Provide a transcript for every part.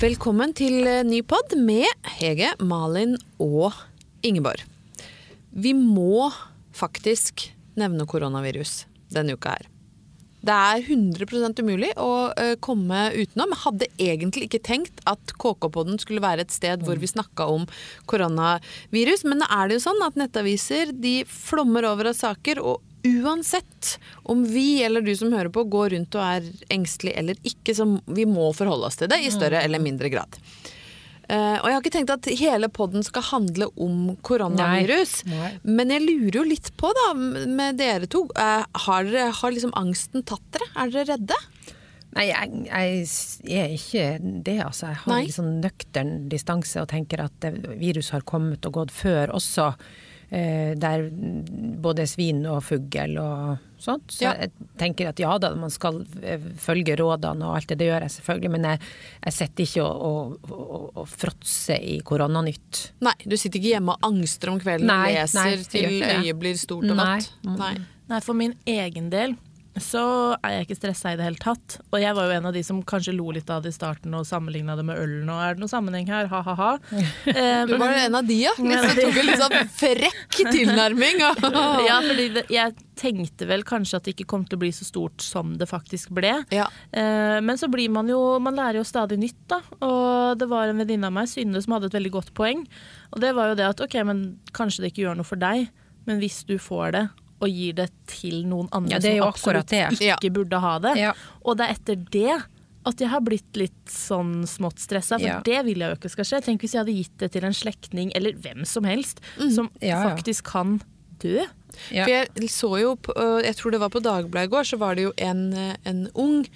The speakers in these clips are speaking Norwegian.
Velkommen til eh, ny pod med Hege, Malin og Ingeborg. Vi må faktisk nevne koronavirus denne uka her. Det er 100 umulig å eh, komme utenom. Jeg hadde egentlig ikke tenkt at KK-podden skulle være et sted hvor vi snakka om koronavirus, men nå er det jo sånn at nettaviser de flommer over av saker. og Uansett om vi eller du som hører på går rundt og er engstelig eller ikke, så vi må forholde oss til det i større eller mindre grad. Uh, og jeg har ikke tenkt at hele podden skal handle om koronavirus. Nei, nei. Men jeg lurer jo litt på, da, med dere to. Uh, har, har liksom angsten tatt dere? Er dere redde? Nei, jeg, jeg er ikke det, altså. Jeg har Nei. en sånn nøktern distanse og tenker at virus har kommet og gått før også. Eh, der både svin og fugl og sånt. Så Ja. jeg tenker at ja da, man skal eh, følge rådene og alt det. Det gjør jeg selvfølgelig. Men jeg, jeg sitter ikke og, og, og, og fråtser i koronanytt. Nei, du sitter ikke hjemme og angster om kvelden Nei, og leser nei, til øyet blir stort og Nei. vått? Nei. Nei, for min egen del så er jeg ikke stressa i det hele tatt. Og jeg var jo en av de som kanskje lo litt av det i starten og sammenligna det med ølen. Og er det noen sammenheng her? Ha-ha-ha. Eh, Du var jo en av de, ja. Så tok en litt sånn frekk tilnærming. ja, fordi det, jeg tenkte vel kanskje at det ikke kom til å bli så stort som det faktisk ble. Ja. Eh, men så blir man jo Man lærer jo stadig nytt, da. Og det var en venninne av meg, Synne, som hadde et veldig godt poeng. Og det var jo det at ok, men kanskje det ikke gjør noe for deg, men hvis du får det og gir det til noen andre Ja, som absolutt ikke ikke burde ha det. Ja. Og det er etter det at jeg har blitt litt sånn smått stressa, for Ja. det vil jeg jo ikke skal skje. Tenk hvis jeg hadde gitt det til en slektning, eller hvem som helst, som Ja, ja. faktisk kan dø. Ja. For jeg så jo, på, øh, jeg tror det var på Dagbladet i går, så var det jo en, øh, en ung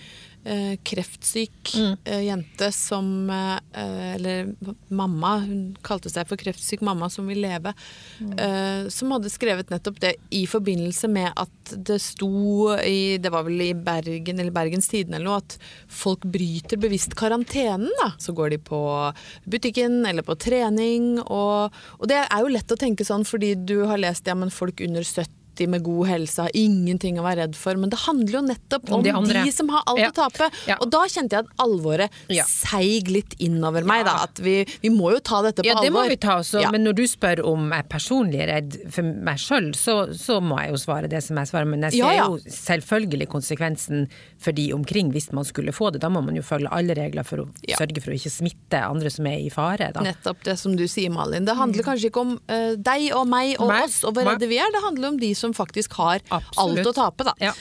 øh, kreftsyk Mm. eh, jente som eh, Eller mamma, hun kalte seg for kreftsyk mamma som vil leve. Mm. øh, som hadde skrevet nettopp det i forbindelse med at det sto i Det var vel i Bergen eller Bergens Tidende eller noe, at folk bryter bevisst karantenen. da. Så går de på butikken eller på trening, og, og det er jo lett å tenke sånn fordi du har lest ja, men folk under 70 med god helse har ingenting å være redd for, men det handler jo nettopp om, de de, som har alt Ja. å tape. Ja. Og da kjente jeg at alvoret Ja. seig litt innover meg. Da, at vi, vi må jo ta dette på alvor. Ja, det må vi ta også, men når du spør om jeg er personlig er redd for meg sjøl, så, så må jeg jo svare det som jeg svarer. Men jeg ser jo selvfølgelig konsekvensen for de omkring hvis man skulle få det. Da må man jo følge alle regler for å sørge for å ikke smitte andre som er i fare. Da. Nettopp det som du sier, Malin. Det handler kanskje ikke om uh, deg og meg og meg. oss og hvor redde vi er, det handler om de som faktisk har Absolutt. alt å tape. Da. Ja.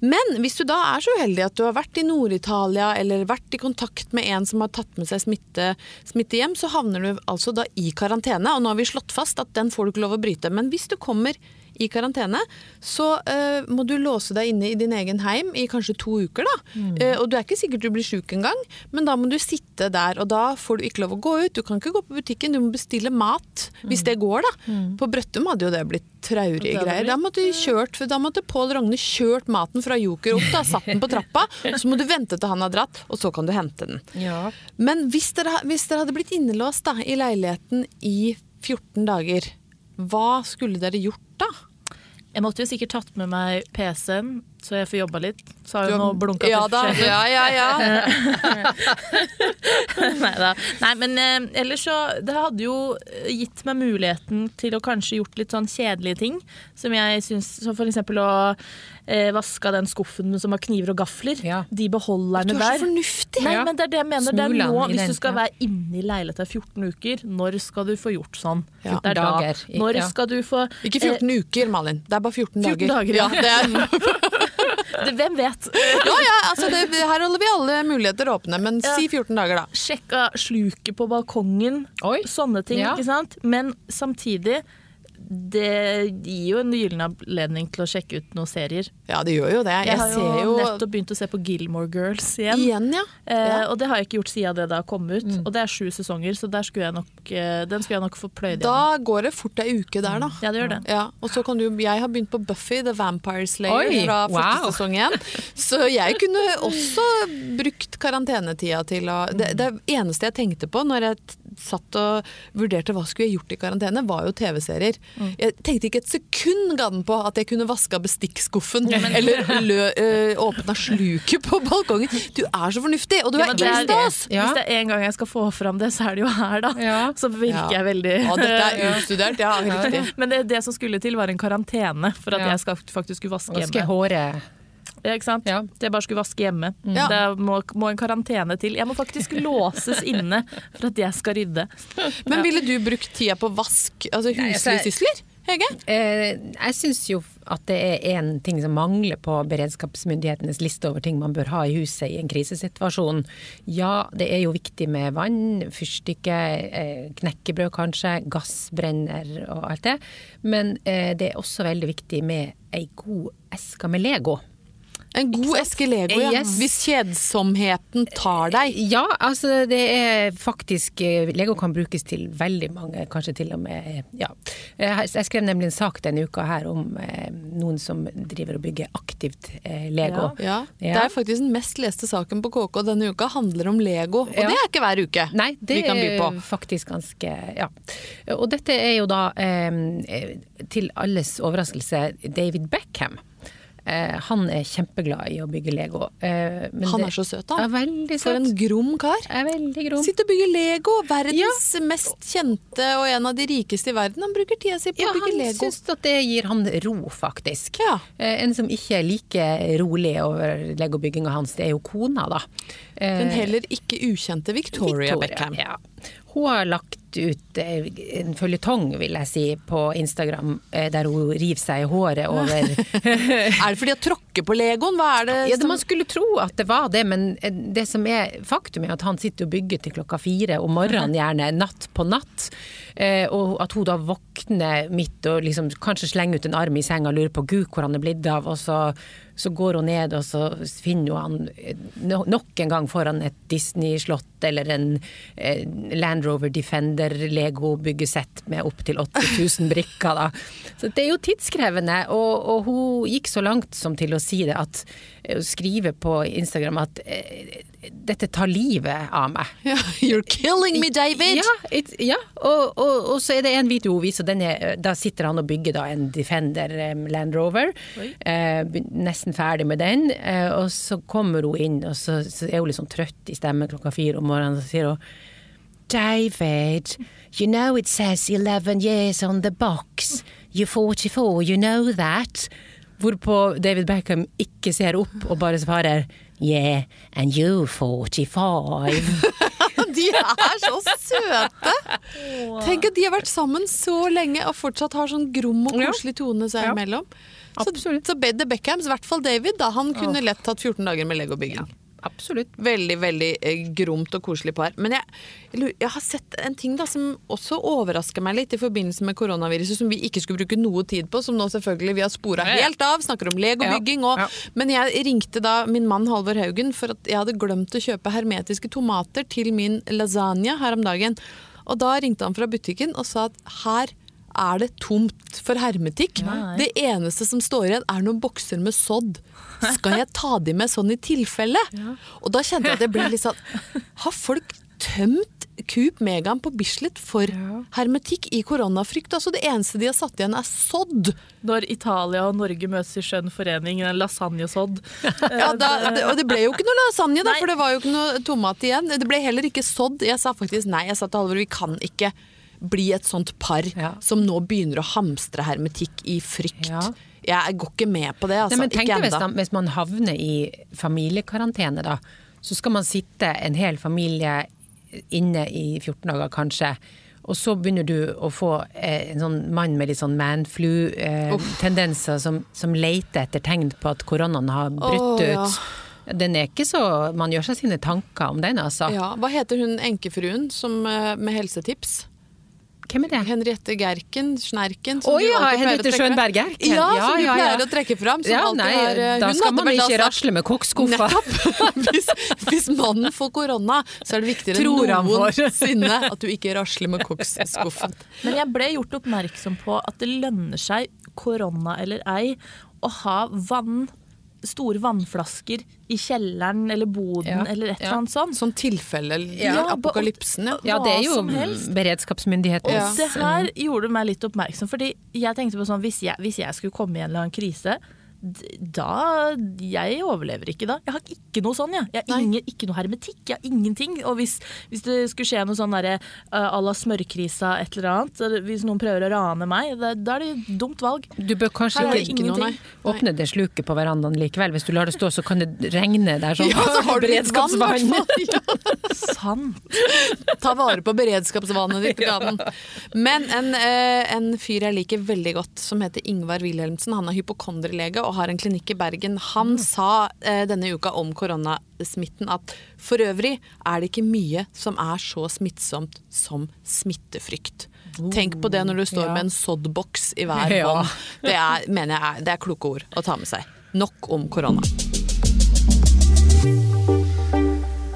Men hvis du da er så uheldig at du har vært i Nord-Italia eller vært i kontakt med en som har tatt med seg smitte, smitte hjem, så havner du altså da i karantene. Og nå har vi slått fast at den får du ikke lov å bryte. Men hvis du kommer i karantene, så uh, må du låse deg inne i din egen heim i kanskje to uker. da. Eh, og du er ikke sikkert du blir sjuk engang, men da må du sitte der. Og da får du ikke lov å gå ut. Du kan ikke gå på butikken, du må bestille mat hvis det går. da. På Brøttum hadde jo det blitt traurige greier. Da måtte, de kjørt, da måtte Pål Rogne kjørt maten fra Joker opp, da, satt den på trappa, så må du vente til han har dratt, og så kan du hente den. Ja. Men hvis dere, hvis dere hadde blitt innelåst da, i leiligheten i 14 dager, hva skulle dere gjort da? Jeg måtte jo sikkert tatt med meg PC-en, så jeg får jobba litt. Så har og blunka ja, til da, sjefen. ja, ja, ja. Neida. Nei, men eh, ellers så Det hadde jo eh, gitt meg muligheten til å kanskje gjort litt sånn kjedelige ting. Som jeg syns Som for eksempel å eh, vaske den skuffen som har kniver og gafler. Ja. De beholderne Du er så fornuftig! Nei, men det er det jeg mener. Det er nå, hvis du skal være inne i leiligheta i 14 uker, når skal du få gjort sånn? Ja. Det er da. Dager, Når skal du få Ikke 14 uker, Malin. Det er bare 14, 14 dager. dager, ja. det er, det, Hvem vet? ja, ja, altså det, her holder vi alle muligheter åpne, men Ja. si 14 dager, da. Sjekka sluket på balkongen. Oi. Sånne ting, Ja. ikke sant? Men samtidig, det gir jo en gyllen anledning til å sjekke ut noen serier. Ja, det gjør jo det. Jeg, Jeg, har jo, jo nettopp begynt å se på Gilmore Girls igjen. Igjen, ja. Eh, ja. og det har jeg ikke gjort siden det da kom ut. Og det er sju sesonger, så skulle nok, eh, den skulle jeg nok få pløyd Da går det fort ei uke der, da. Ja, det gjør det. Ja, og så kan du, Jeg har begynt på Buffy the Vampire Slayer Oi, fra første wow. sesong igjen. Så jeg kunne også brukt karantenetida til å det, det eneste jeg tenkte på når jeg satt og vurderte hva skulle jeg gjort i karantene, var jo TV-serier. Jeg tenkte ikke et sekund gaden på at jeg kunne vaska bestikkskuffen eller lø, øh, åpna sluket på balkongen. Du er så fornuftig, og du Ja, er men det er- stas! Ja. Hvis det er en gang jeg skal få fram det, så er det jo her, da. Ja. Så virker Ja. jeg veldig Ja, dette er utstudert, ja, riktig. Men det, det som skulle til, var en karantene for at Ja. jeg skal, faktisk skulle vaske hjemme. håret. Ja, ikke sant? Ja. Det jeg bare skulle vaske hjemme. Ja. Det må, må en karantene til. Jeg må faktisk låses inne for at jeg skal rydde. Men ville du brukt tida på vask, altså husligsysler? altså- Hege? Eh, jeg syns jo at det er én ting som mangler på beredskapsmyndighetenes liste over ting man bør ha i huset i en krisesituasjon. Ja, det er jo viktig med vann, fyrstikker, eh, knekkebrød kanskje, gassbrenner og alt det. Men eh, det er også veldig viktig med ei god eske med Lego. En god eske Lego, ja. Yes. Hvis kjedsomheten tar deg. Ja, altså det er faktisk eh, Lego kan brukes til veldig mange, kanskje til og med Ja. Jeg skrev nemlig en sak denne uka her om eh, noen som driver og bygger aktivt eh, Lego. Ja, Det Ja. er faktisk den mest leste saken på KK denne uka, handler om Lego. Og Ja. det er ikke hver uke Nei, det vi kan by på. er faktisk ganske Ja. Og dette er jo da eh, til alles overraskelse David Beckham. Eh, han er kjempeglad i å bygge Lego. Eh, men Han er så søt, Ja, da. veldig For en grom kar. Veldig grom. Sitter og bygger Lego. Verdens mest kjente og en av de rikeste i verden. Han bruker tida si på Ja, å bygge han Lego. syns at det gir han ro, faktisk. Ja. Eh, En som ikke er like rolig over legobygginga hans, det er jo kona, da. Den heller ikke ukjente Victoria, Beckham. Ja. Hun har lagt ut eh, en føljetong, vil jeg si, på Instagram, eh, der hun river seg i håret over Er det fordi hun tråkker på Legoen? Hva er det Ja, det, Man skulle tro at det var det, men eh, det som er faktum er at han sitter og bygger til klokka fire om morgenen, gjerne natt på natt. Og at hun da våkner midt og liksom kanskje slenger ut en arm i senga og lurer på gud hvor han er blitt av, og så, så går hun ned og så finner hun han eh, nok en gang foran et Disney-slott eller en eh, Land Rover Defender Lego-byggesett med opptil 8000 brikker. Da. Så det er jo tidskrevende, og, og hun gikk så langt som til å si det at å skrive på Instagram at eh, dette tar livet av meg. Yeah, You're killing me, David! Ja, it, ja. Og, og, og så er det en video hun viser, er, da sitter han og bygger da en Defender um, Land Rover. Eh, nesten ferdig med den. Eh, og så kommer hun inn, og så, så er hun sånn trøtt i stemmen klokka fire om morgenen, og så sier hun David, you know it says 11 years on the box. You're 44, you know that. Hvorpå David Beckham ikke ser opp og bare svarer Yeah, and you 45. De er så søte! Tenk at de har vært sammen så lenge og fortsatt har sånn grom og koselig tone seg Ja. imellom. Så, så Bedde Beckhams, i hvert fall David, da, han kunne lett tatt 14 dager med legobygging. Absolutt. Veldig veldig eh, gromt og koselig par. Men jeg, jeg, har sett en ting da som også overrasker meg litt i forbindelse med koronaviruset, som vi ikke skulle bruke noe tid på, som nå selvfølgelig vi har spora helt av. Snakker om legobygging og Ja, ja. Men jeg ringte da min mann Halvor Haugen for at jeg hadde glemt å kjøpe hermetiske tomater til min lasagne her om dagen. Og da ringte han fra butikken og sa at her er det tomt for hermetikk. Nei. Det eneste som står igjen er noen bokser med sodd. Skal jeg ta de med sånn i tilfelle? Og da kjente jeg at jeg ble litt sånn Har folk tømt Coop Megan på Bislett for hermetikk i koronafrykt? Altså Det eneste de har satt igjen er sodd. Når Italia og Norge møtes i skjønn forening, en lasagnesodd. Ja, da, det, og det ble jo ikke noe lasagne, da, for det var jo ikke noe tomat igjen. Det ble heller ikke sodd. Jeg sa faktisk nei. Jeg sa til Halvor vi kan ikke bli et sånt par Ja. som nå begynner å hamstre hermetikk i frykt. Ja. Jeg går ikke med på det. Altså. Nei, men tenk ikke deg hvis, hvis man havner i familiekarantene, da. Så skal man sitte en hel familie inne i 14 dager, kanskje. Og så begynner du å få eh, en sånn mann med litt sånn manflu-tendenser som, som leter etter tegn på at koronaen har brutt ja. ut. Den er ikke så Man gjør seg sine tanker om den, altså. Ja, hva heter hun enkefruen som, eh, med helsetips? Hvem er det? Henriette Gerken? Snerken? Å oh, ja, Henriette. Skjønberg Gerken. Ja, Ja, som du ja, ja. pleier å trekke fram. Som Ja, nei, har, eh, da skal man ikke rasle med kokkskuffa. Hvis, hvis mannen får korona, så er det viktigere Tror enn noensinne at du ikke rasler med koksskuffen. Men jeg ble gjort oppmerksom på at det lønner seg, korona eller ei, å ha vann store vannflasker i kjelleren eller boden Ja, eller et eller annet sånt. Som tilfelle Ja, apokalypsen, ja. Ja, det er jo beredskapsmyndighetens beredskapsmyndigheten. Ja. Det her gjorde meg litt oppmerksom, fordi jeg tenkte på sånn, hvis jeg, hvis jeg skulle komme i en eller annen krise, da Jeg overlever ikke da. Jeg har ikke noe sånn, jeg. Jeg har ingen, ikke noe hermetikk. Jeg har ingenting. Og hvis, hvis det skulle skje noe sånn derre uh, à la smørkrisa, et eller annet, hvis noen prøver å rane meg, da, da er det et dumt valg. Du bør kanskje ikke Ikke noe, nei. åpne det sluket på verandaen likevel. Hvis du lar det stå, så kan det regne der sånn. Ja, så har du beredskapsvann! Ja. Sant. Ta vare på beredskapsvannet ditt, Gaden. Men en, eh, en fyr jeg liker veldig godt, som heter Ingvar Wilhelmsen, han er hypokondrelege og har en klinikk i Bergen. Han sa eh, denne uka om koronasmitten at for øvrig er det ikke mye som er så smittsomt som smittefrykt. Tenk på det når du står Ja. med en soddboks i hver Ja. hånd. Det er, mener jeg er, det er kloke ord å ta med seg. Nok om korona.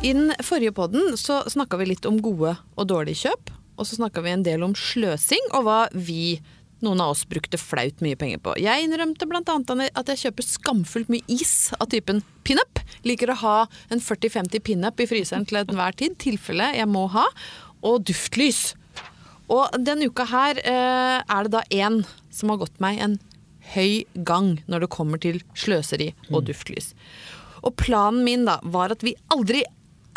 I den forrige podden så snakka vi litt om gode og dårlige kjøp. Og så snakka vi en del om sløsing og hva vi, noen av oss, brukte flaut mye penger på. Jeg innrømte bl.a. at jeg kjøper skamfullt mye is av typen pinup. Liker å ha en 40-50 pinup i fryseren til enhver tid, tilfelle jeg må ha. Og duftlys. Og denne uka her eh, er det da én som har gått meg en høy gang når det kommer til sløseri og duftlys. Og planen min da var at vi aldri,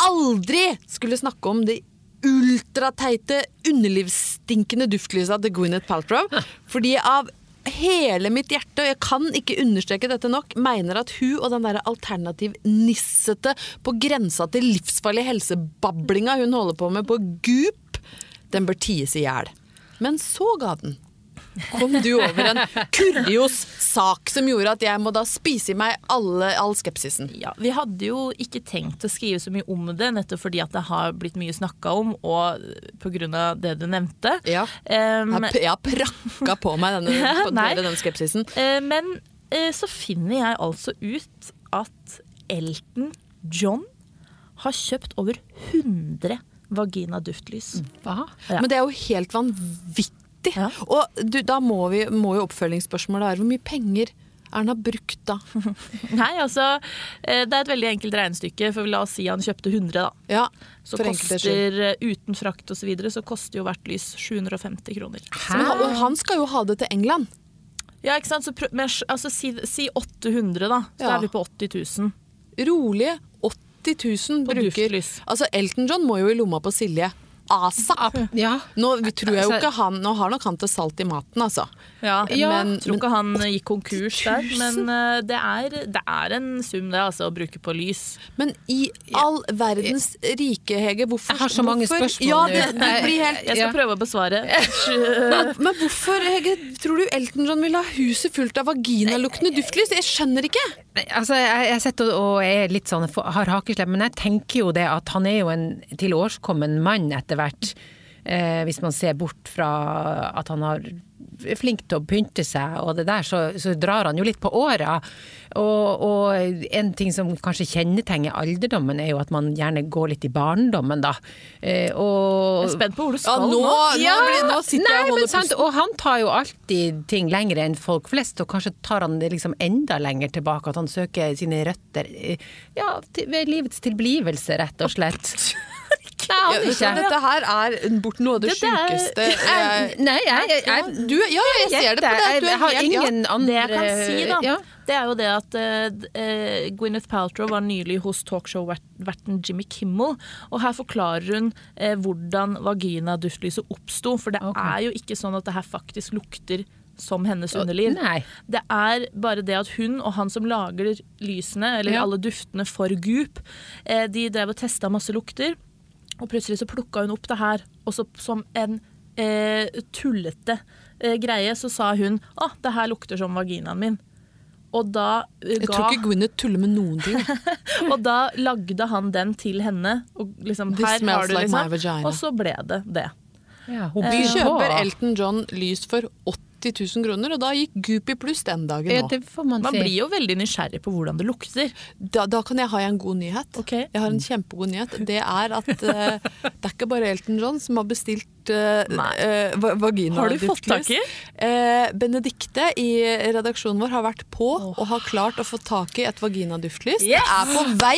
aldri skulle snakke om de ultrateite, underlivsstinkende duftlysa til Gwyneth Paltrow. Fordi av hele mitt hjerte, og jeg kan ikke understreke dette nok, mener at hun og den der alternativ-nissete på grensa til livsfarlig helsebablinga hun holder på med på Goop, den bør ties i hjel. Men så ga den. Kom du over en kurios sak som gjorde at jeg må da spise i meg alle, all skepsisen. Ja, Vi hadde jo ikke tenkt å skrive så mye om det, nettopp fordi at det har blitt mye snakka om, og pga. det du nevnte. Ja. Um, Jeg, har- prakka på meg denne, på Nei. dere den skepsisen. eh, men eh, så finner jeg altså ut at Elton John har kjøpt over 100 vaginaduftlys. Hva? Ja. Men det er jo helt vanvittig. Ja. Og du, da må, vi, må jo oppfølgingsspørsmålet være hvor mye penger er han har brukt da? Nei, altså eh, Det er et veldig enkelt regnestykke, for la oss si han kjøpte 100, da. Ja, Så koster eh, uten frakt osv. Så, videre, så koster jo hvert lys 750 kroner. Men, og han skal jo ha det til England. Ja, ikke sant? Så men, altså, si, si 800, da. Så Ja. er vi på 80 000. Rolige 80 000 På bruker duftlys. Altså Elton John må jo i lomma på Silje. ASAP! Ja. Nå tror jeg jo Altså- ikke han Nå har nok han til salt i maten, altså. Ja, Ja, men, tror ikke han gikk konkurs der. Men eh, det, er, det er en sum, det, altså, å bruke på lys. Men i all verdens rike, Hege, hvorfor Jeg har så mange hvorfor- spørsmål Ja, det, det blir helt Jeg skal Ja. prøve å besvare. men, men hvorfor, Hege, tror du Elton John vil ha huset fullt av vaginaluktende duftlys? Jeg skjønner ikke! Altså, jeg, jeg sitter og, og er litt sånn, har hakeslepp, men jeg tenker jo det at han er jo en tilårskommen mann etter hvert. Eh, hvis man ser bort fra at han har flink til å pynte seg og det der, så, så drar han jo litt på åra. Og, og en ting som kanskje kjennetegner alderdommen, er jo at man gjerne går litt i barndommen, da. Eh, og Jeg er spent på hvor du Ja, skal nå, ja, nå, blir, nå sitter Nei, jeg og holder pusten. Og han tar jo alltid ting lenger enn folk flest, og kanskje tar han det liksom enda lenger tilbake. At han søker sine røtter eh, ja, til, ved livets tilblivelse, rett og slett. Nei, Ja, aner vet du dette her er bort noe av det, sjukeste Nei, jeg, jeg, jeg, du, Ja, jeg ser det på deg. Du Jeg er har helt, ja. andre Det jeg kan si, da, ja. det er jo det at uh, Gwyneth Paltrow var nylig hos talkshow-verten Jimmy Kimmel, og her forklarer hun uh, hvordan vaginadustlyset oppsto. For det okay. er jo ikke sånn at det her faktisk lukter som hennes underliv. Nei. Det er bare det at hun og han som lager lysene, eller Ja. alle duftene for Goop, eh, de drev og testa masse lukter, og plutselig så plukka hun opp det her, og så som en eh, tullete eh, greie så sa hun å, det her lukter som vaginaen min. Og da, ga Jeg tror ikke Gwyneth tuller med noen ting. og da lagde han den til henne. Og liksom, This her smells har du like liksom, my vagina. Og så ble det det. Ja, hun Vi kjøper Elton John lys for 000 kroner, og da gikk Goopy pluss den dagen òg. Ja, man, Man si. blir jo veldig nysgjerrig på hvordan det lukter. Da, da kan jeg ha en god nyhet. Okay. Jeg har en kjempegod nyhet. Det er at uh, det er ikke bare Elton John som har bestilt uh, vagina Har du fått tak i? Uh, Benedikte i redaksjonen vår har vært på og har klart å få tak i et vaginaduftlys. Yes! Det er på vei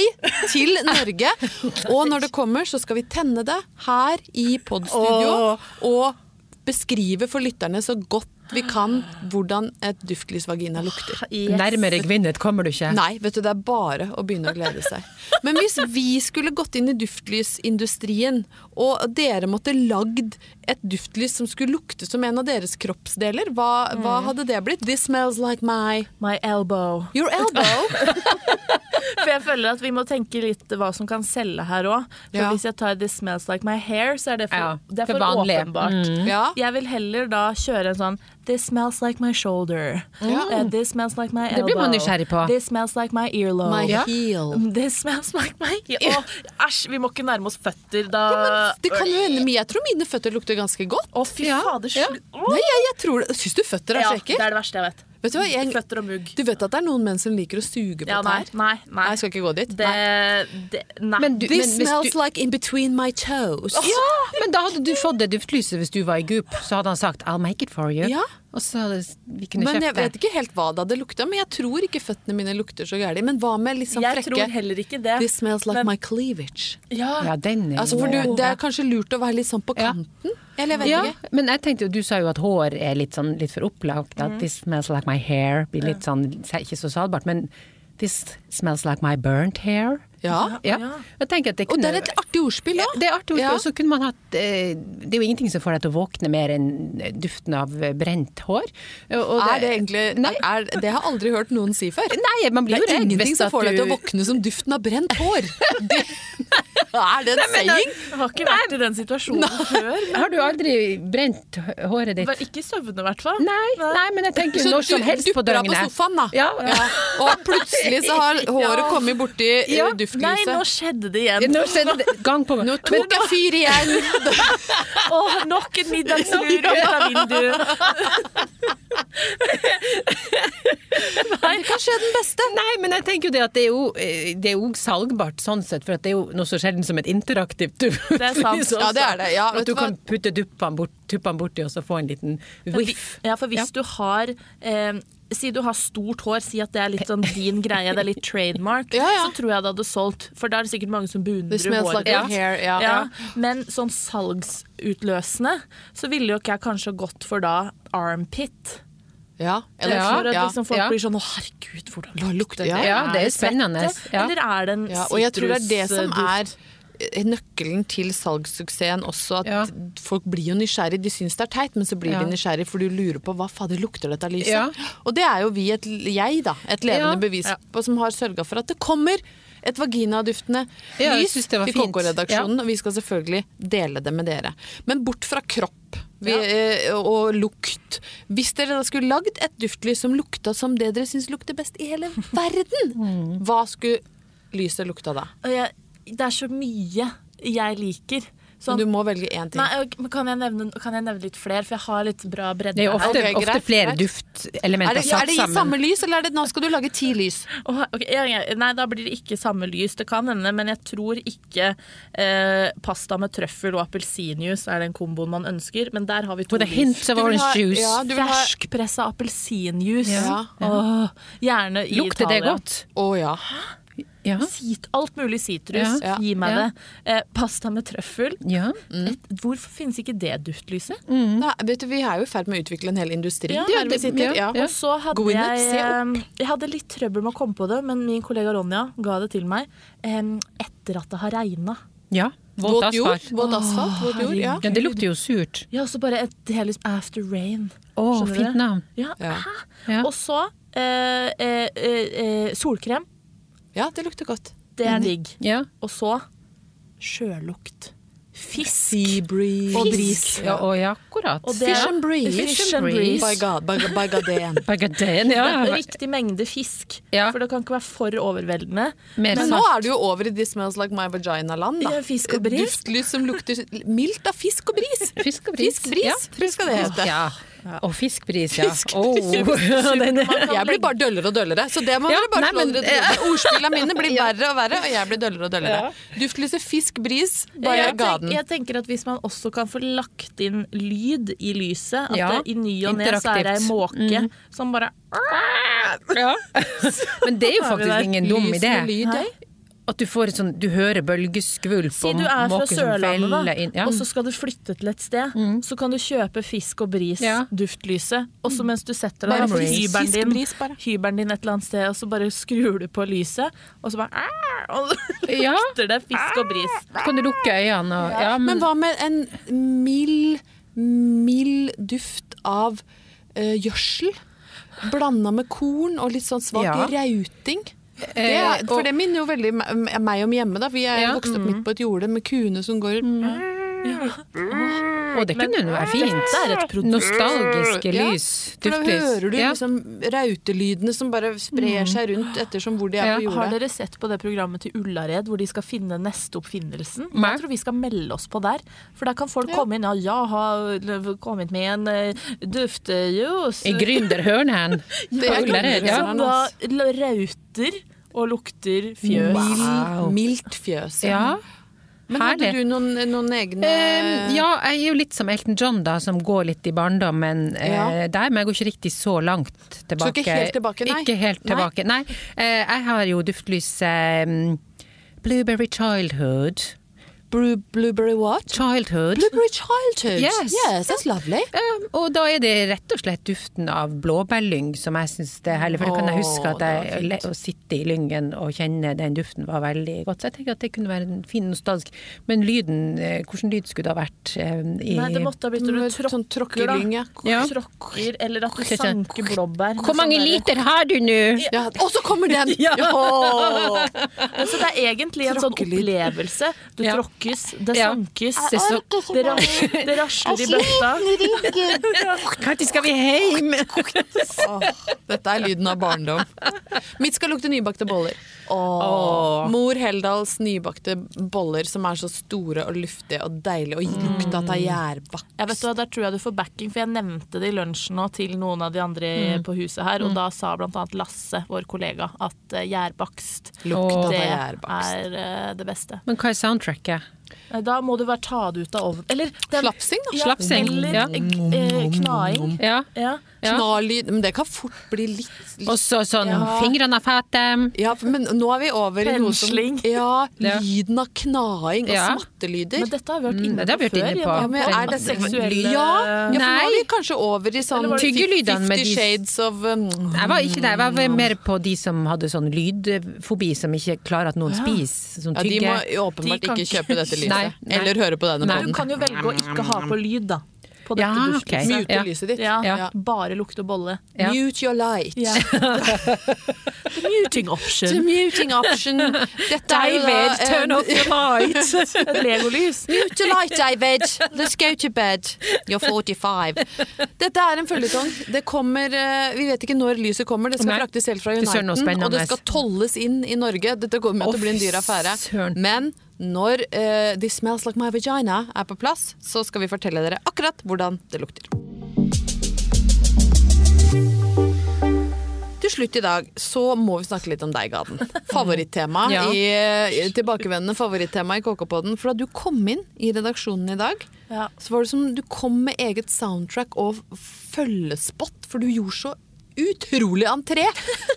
til Norge. Og når det kommer, så skal vi tenne det her i podstudio og beskrive for lytterne så godt vi kan hvordan et duftlysvagina lukter. Yes. Nærmere kvinnet kommer du ikke. Nei, vet du, det er bare å begynne å glede seg. Men hvis vi skulle gått inn i duftlysindustrien, og dere måtte lagd et duftlys som skulle lukte som en av deres kroppsdeler, hva, hva hadde det blitt? This smells like my My elbow. Your elbow. For jeg føler at vi må tenke litt hva som kan selge her òg. Ja. hvis jeg tar This Smells Like My Hair, så er det for, Ja, det er for åpenbart. åpenbart. Ja. Jeg vil heller da kjøre en sånn This smells like my shoulder. Ja. Eh, this smells like my Det blir man nysgjerrig på. This smells like my earlobe. My Ja. heel. This smells like my heel Æsj, vi må ikke nærme oss føtter da Det kan jo hende, jeg tror mine føtter lukter ganske godt. Å, fy Ja, fader. ja. Nei, jeg, jeg tror det. Syns du føtter er Ja, så det er det verste jeg vet. Vet du hva, jeg, Føtter og mugg. du vet at det er noen menn som liker å suge på Ja, nei, tær? nei, nei. Nei, jeg skal ikke gå dit. Det, Nei. det Nei. Men du- This men, smells du- like in between my toes. Ja, men da hadde du fått det duftlyset hvis du var i Goop. Så hadde han sagt 'I'll make it for you'. Ja. Og så hadde vi kunne Men jeg vet ikke helt hva det hadde lukta, men jeg tror ikke føttene mine lukter så gærent. Men hva med liksom jeg tror frekke heller ikke det. This smells like Men- my cleavage. Ja. Ja, den er Altså, for du, det er kanskje lurt å være litt sånn på Ja. Eller jeg vet ja, ikke. men jeg tenkte jo, du sa jo at hår er litt, sånn, litt for opplagt. At 'this smells like my hair' blir litt sånn ikke så salgbart. Men 'this smells like my burnt hair'. Ja. Ja. Ja. Jeg at det Og det er et artig ordspill òg. det er artig ordspill. Ja. Og så kunne man hatt eh, Det er jo ingenting som får deg til å våkne mer enn duften av eh, brent hår. Og- og Er det egentlig Nei. er, Det har jeg aldri hørt noen si før. Nei, man blir Det jo er redd ingenting som får deg til å våkne som duften av brent hår. Det, er det en saying? Jeg har ikke vært i den situasjonen før. Har du aldri brent håret ditt? Ikke i søvne, i hvert fall. Nei, nei, men jeg tenker Så når som du helst på dupper av på sofaen, da. Ja, Og plutselig så har håret Ja. kommet borti eh, Ja. duftlyset. Nei, nå skjedde det igjen. Nå skjedde det gang på. Nå tok jeg fyr igjen! Åh, nok en middagslur ut av vinduet. Det kan skje den beste. Nei, men jeg tenker jo det at det er jo, eh, det er jo salgbart sånn sett, for det er jo noe så sjelden som et interaktivt. Det er sant. Ja, det er det. Ja, at du du kan putte duppene bort, tuppene borti og så få en liten whiff. Ja, for hvis du har eh, Si du har stort hår, si at det er litt sånn din greie, det er litt trademark, Ja, ja. så tror jeg det hadde solgt. For da er det sikkert mange som beundrer håret like ditt. hair. Ja. Ja, men sånn salgsutløsende så ville jo ikke jeg kanskje gått for da armpit. Ja. Eller Ja, for at ja. liksom folk ja. blir sånn å herregud, hvordan lukter lukter- det? Ja, det er spennende. Ja. Eller er det en Ja, og jeg tror det er det som sitrusduft? er nøkkelen til salgssuksessen også. At Ja. folk blir jo nysgjerrig. De syns det er teit, men så blir Ja. de nysgjerrig for du lurer på hva fader lukter dette lyset. Ja. Og det er jo vi, et, jeg da, et levende Ja. bevis på, som har sørga for at det kommer et vaginaduftende Ja, lys synes det var til. KK-redaksjonen. Og vi skal selvfølgelig dele det med dere. Men bort fra kropp vi, ja. og lukt. Hvis dere da skulle lagd et duftlys som lukta som det dere syns lukter best i hele verden, Mm. hva skulle lyset lukta da? Og jeg, Det er så mye jeg liker. Sånn, Men du må velge én ting. Nei, kan, jeg nevne, kan jeg nevne litt flere, for jeg har litt bra bredde Det er jo ofte, okay, ofte flere duftelementer satt duftelementer er det i sammen. samme lys, eller er det nå skal du lage ti lys? Oh, ok, ja, ja, nei, da blir det ikke samme lys. Det kan hende, men jeg tror ikke eh, pasta med trøffel og appelsinjuice er den komboen man ønsker. Men der har vi to With lys. Du vil ha- ja, ha- Ferskpressa appelsinjuice. Ja. Åh, gjerne i Lukter det godt? Å ja. Ja. Sit, alt mulig sitrus. Ja. Gi meg Ja. det. Eh, pasta med trøffel. ja. Et, hvorfor finnes ikke det duftlyset? Nei, vet du, vi er jo i ferd med å utvikle en hel industri. Det- sitter. ja. Ja. Og så hadde Go in it, jeg opp. eh, Jeg hadde litt trøbbel med å komme på det, men min kollega Ronja ga det til meg eh, etter at det har regna. ja. Våt asfalt. våt asfalt, våt jord. Ja. Ja, det lukter jo surt. Ja, så bare et hele after rain. Å, fint navn. Ja. Ja. Ja. Og så eh, eh, eh, solkrem. Ja, det lukter godt. Det er digg. Ja. Og så sjølukt. Fisk Sea breeze. og bris. Ja, og ja, akkurat. Og det- Fish and breeze. Fish and breeze. By God, by, by Gaden. Bagadeen, ja. Riktig mengde fisk. Ja. For det kan ikke være for overveldende. Mer Men nå er du jo over i This Smells Like My Vagina-land. da. Ja, fisk og bris. Duftlys som lukter mildt av fisk og bris. Fisk og bris. Fisk, bris, Ja. Fisk, det hete. Ja. Og fiskpris, ja. Fisk. Oh, Jeg blir bare døllere og døllere, så det må Ja, dere bare nei, men- dere. Ordspillene mine blir verre og verre, og jeg blir døllere og døllere. Duftlyse fisk bris, bare jeg, ga den. jeg tenker at Hvis man også kan få lagt inn lyd i lyset, at Ja, det, i ny og ne så er det ei måke måke som bare Men det er jo faktisk ingen dum Lys idé. med lyd, ja. At du får et sånn, du hører bølgeskvulp Si du er fra som Sørlandet, da, feller inn. Ja. Mm. og så skal du flytte til et sted. Så kan du kjøpe Fisk og Bris Ja. duftlyse, og så mens du setter deg på hybelen din, hybelen din et eller annet sted, og så bare skrur du på lyset, og så bare Og så Ja. lukter det Fisk og Bris. Så kan du lukke øynene og ja, men, Men hva med en mild, mild duft av eh, gjødsel? Blanda med korn og litt sånn svak Ja. rauting. Det Eh, er, for det minner jo veldig meg om hjemme, da. For jeg er Ja. vokst opp midt på et jorde med kuene som går Og det kunne jo være fint. Dette er et produkt. Nostalgiske Ja, lys. For da hører du Ja. liksom rautelydene som bare sprer seg rundt ettersom hvor de er Ja. på Har dere sett på det programmet til Ullared hvor de skal finne neste oppfinnelsen? Nei. Jeg tror vi skal melde oss på der. For der kan folk komme inn. Ja, jeg har kommet med en uh, duftejus. I Gründerhørnen. Det er Ullared, ja. Som da rauter og lukter fjøs. Wow. Mildt fjøs. Ja. Men hadde du noen, noen egne Eh, ja, jeg er jo litt som Elton John, da, som går litt i barndommen eh, Ja. der, men jeg går ikke riktig så langt tilbake. Så ikke helt tilbake, nei? Ikke helt tilbake, nei. Eh, jeg har jo duftlyset eh, Blueberry Childhood. Blue, Blueberry what? Childhood. Blueberry childhood. Yes. yes that's lovely. Um, og da er det rett og slett duften av blåbærlyng som jeg syns det er herlig. For det kan jeg huske at jeg, å sitte i lyngen og kjenne den duften var veldig godt. Så jeg tenker at det kunne være en fin nostalgisk. Men lyden, eh, hvordan lyd skulle det ha vært? eh, i Nei, det måtte ha blitt når du Med sånn tråkker, da. tråkkelynge. Ja. Tråkker, eller at du sanker blåbær. Hvor mange Sånn der- liter har du nå? Ja, og så kommer den! Ja. oh. Så det er egentlig en sånn opplevelse. Du Ja. Tråkkes, det Ja. sankes, Det så- det, det rasler i bøtta. Når skal vi hjem? Åh, dette er lyden av barndom. Mitt skal lukte nybakte boller. Åh. Mor Heldals nybakte boller som er så store og luftige og deilige, og lukta av gjærbakst. Jeg vet du, hva, Der tror jeg du får backing, for jeg nevnte det i lunsjen nå til noen av de andre på huset her, og da sa blant annet Lasse, vår kollega, at gjærbakst Lukta av det er uh, det beste. Men hva er soundtracket? Eh, Da må du bare ta det ut av ovnen. Eller den- Slapsing, da. Ja, Slapsing, Eller ja. eh, knaing. Ja. Ja. Ja. Knarlyd. Men det kan fort bli litt, litt Og så sånn Ja. fingrene er fete. Ja, men nå er vi over i noe som. Ja, lyden av knaing og smattelyder. Men dette har vi vært Mm, inne på vi før. inne på. Ja, men er det seksuelle Ja, ja for nå er vi kanskje over i sånn Fifty Shades of um, Jeg var ikke der, jeg var mer på de som hadde sånn lydfobi, som ikke klarer at noen spiser. Sånn Ja, de må åpenbart De ikke kjøpe dette lyset. Nei, nei. Eller høre på denne Nei. Du kan jo velge å ikke ha på lyd, da. På dette Ja, okay. Mute Ja. lyset ditt. Ja, Ja. Bare lukte bolle. Ja. Mute your light. Ja. The muting The option. muting option. Dette er jo da David, turn off your light! Et legolys. Mute your light, David. Let's go to bed. You're 45. Dette er en føljetong. Det kommer eh, Vi vet ikke når lyset kommer. Det skal Nei. fraktes helt fra United Uniten, og det skal tolles inn i Norge. Dette kommer til å bli en dyr affære. Men når uh, This Smells Like My Vagina er på plass, så skal vi fortelle dere akkurat hvordan det lukter. Til slutt i dag så må vi snakke litt om deg, Gaden. Favorittema Ja. i, eh, tilbakevendende favorittema i KK-podden. For da du kom inn i redaksjonen i dag, Ja. så var det som du kom med eget soundtrack og følgespott, for du gjorde så utrolig entré.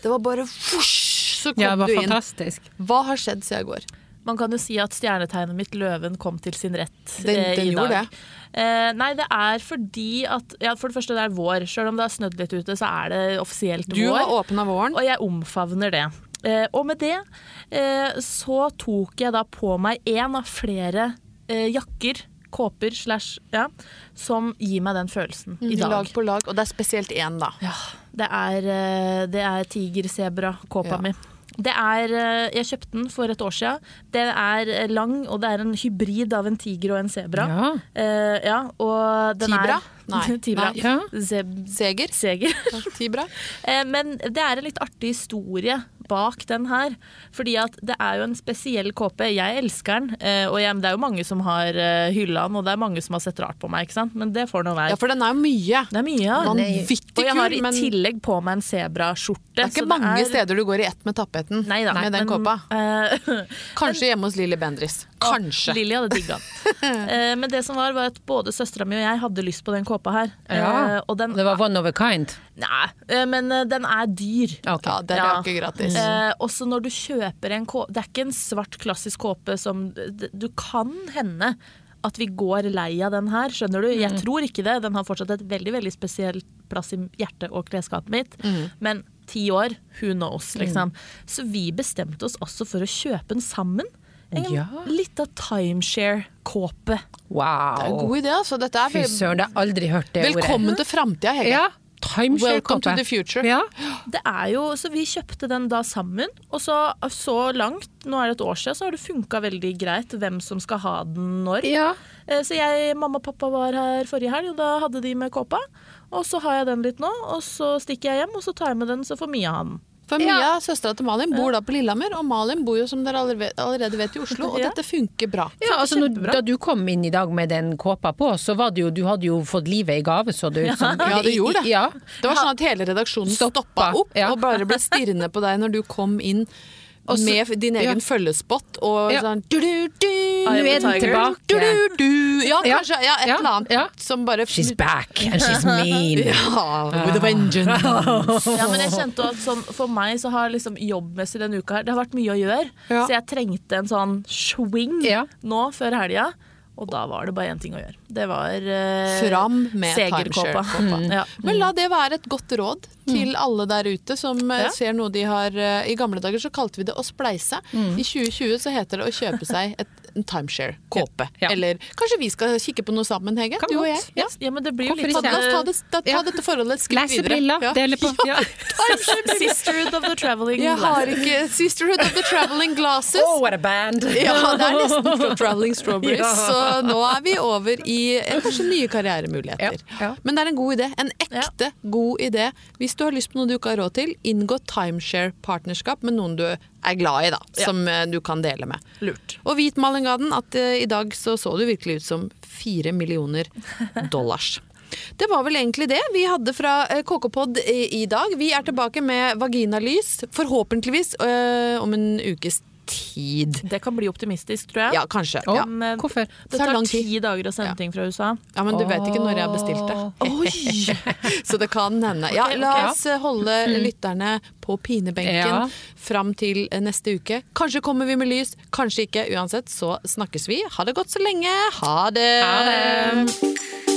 Det var bare fosj, så kom Ja, det var du inn. fantastisk. Hva har skjedd siden i går? Man kan jo si at stjernetegnet mitt, løven, kom til sin rett Den- eh, den i gjorde dag. det. Eh, nei, det er fordi at ja, For det første, det er vår. Selv om det har snødd litt ute, så er det offisielt Du vår. har åpna våren. Og jeg omfavner det. Eh, og med det eh, så tok jeg da på meg én av flere eh, jakker, kåper slash ja, som gir meg den følelsen i dag. Lag på lag, og det er spesielt én, da. Ja, det er, eh, det er tigersebra-kåpa Ja. mi. Det er, eh, jeg kjøpte den for et år siden. Den er eh, lang, og det er en hybrid av en tiger og en sebra. Ja. Uh, ja, Tibra? Er, Nei. Tibra. Nei. Ja. Seger. Seger. Tibra. uh, Men det er en litt artig historie bak den her. Fordi at det er jo en spesiell kåpe. Jeg elsker den, eh, og jeg, det er jo mange som har eh, hylla den, og det er mange som har sett rart på meg, ikke sant. Men det får nå Ja, for den er jo mye. Det er mye, ja. Vanvittig Og jeg har i tillegg på meg en sebraskjorte. er ikke mange steder du går i ett med tapeten Nei da, med den men, kåpa. Uh, Kanskje hjemme hos Lilly Bendriss. Kanskje. Lilly hadde digga den. Eh, men det som var, var at både søstera mi og jeg hadde lyst på den kåpa her. Ja. Eh, og den Det var one of a kind. Nei, eh, men eh, den er dyr. Okay. Ja, den er Ja. ikke gratis. Eh, også når du kjøper en kåpe Det er ikke en svart, klassisk kåpe som Du kan hende at vi går lei av den her, skjønner du? Jeg tror ikke det. Den har fortsatt et veldig veldig spesielt plass i hjertet og klesskapet mitt. Men ti år, who knows, liksom. Så vi bestemte oss også for å kjøpe den sammen. En Ja. lita timeshare-kåpe. Wow. Det er en god idé, altså. Dette er Fy søren, det har aldri hørt det Velkommen til framtida, Hege. Ja. Welcome to the future. Ja. Det er jo, så Vi kjøpte den da sammen, og så, så langt, nå er det et år siden, så har det funka veldig greit hvem som skal ha den når. ja. Eh, Så jeg, mamma og pappa var her forrige helg, og da hadde de med kåpa. Og så har jeg den litt nå, og så stikker jeg hjem, og så tar jeg med den, så får Mia ha den. For Mia, søstera til Malin, bor da på Lillehammer, og Malin bor jo som dere allerede vet i Oslo, og Ja. dette funker bra. Ja, altså når. Da du kom inn i dag med den kåpa på, så var det jo, du hadde jo fått livet i gave, så det ut som. Ja, det gjorde det. Ja. Det var sånn at hele redaksjonen Stoppa, opp ja. og bare ble stirrende på deg når du kom inn Og så- med din egen ja. følgespott og Ja. sånn du, du, du, I am er den tiger. tilbake. du, du, du. Ja, Ja. kanskje. Ja, et Ja. eller annet Ja. som bare She's back, and she's mean. Ja, with a vengeance. Ja, men jeg kjente at sånn, For meg så har liksom jobbmessig denne uka her Det har vært mye å gjøre, Ja. så jeg trengte en sånn swing Ja. nå før helga. Og da var det bare én ting å gjøre. Det var eh, Fram med segerkåpa. timeshare-kåpa. Ja. Men la det være et godt råd til alle der ute som eh, Ja. ser noe de har eh, I gamle dager så kalte vi det å spleise. I 2020 så heter det å kjøpe seg et, en timeshare-kåpe. Ja. Ja. Eller kanskje vi skal kikke på noe sammen, Hege? Kan du og jeg. Ja. Ja, men det blir jo litt oss ta, sånn det, ta, ta dette forholdet et skritt videre. Lesebriller, Ja. dele på. Sisterhood of the traveling Jeg har ikke Sisterhood of the Traveling Glasses. Oh, what a band! Ja, det er nesten Traveling Strawberries. Ja. Så nå er vi over i eh, kanskje nye karrieremuligheter. Men det er en god idé. En ekte god idé. Hvis du har lyst på noe du ikke har råd til, inngå timeshare-partnerskap med noen du er glad i, da. Ja. Som eh, du kan dele med. Lurt. Og hvit Malin Gaden, at uh, i dag så, så du virkelig ut som fire millioner dollars. Det var vel egentlig det vi hadde fra eh, KK-pod i, i dag. Vi er tilbake med vaginalys, forhåpentligvis øh, om en ukes tid. Det kan bli optimistisk, tror jeg. Ja, kanskje. Oh, Ja. Men, eh, Hvorfor? Det tar ti dager å sende Ja. ting fra USA. ja, men du vet ikke når jeg har bestilt det. Oi! Så det kan hende. Ja, la oss eh, holde lytterne på pinebenken Ja. fram til eh, neste uke. Kanskje kommer vi med lys, kanskje ikke. Uansett så snakkes vi. Ha det godt så lenge. Ha det! Ha det.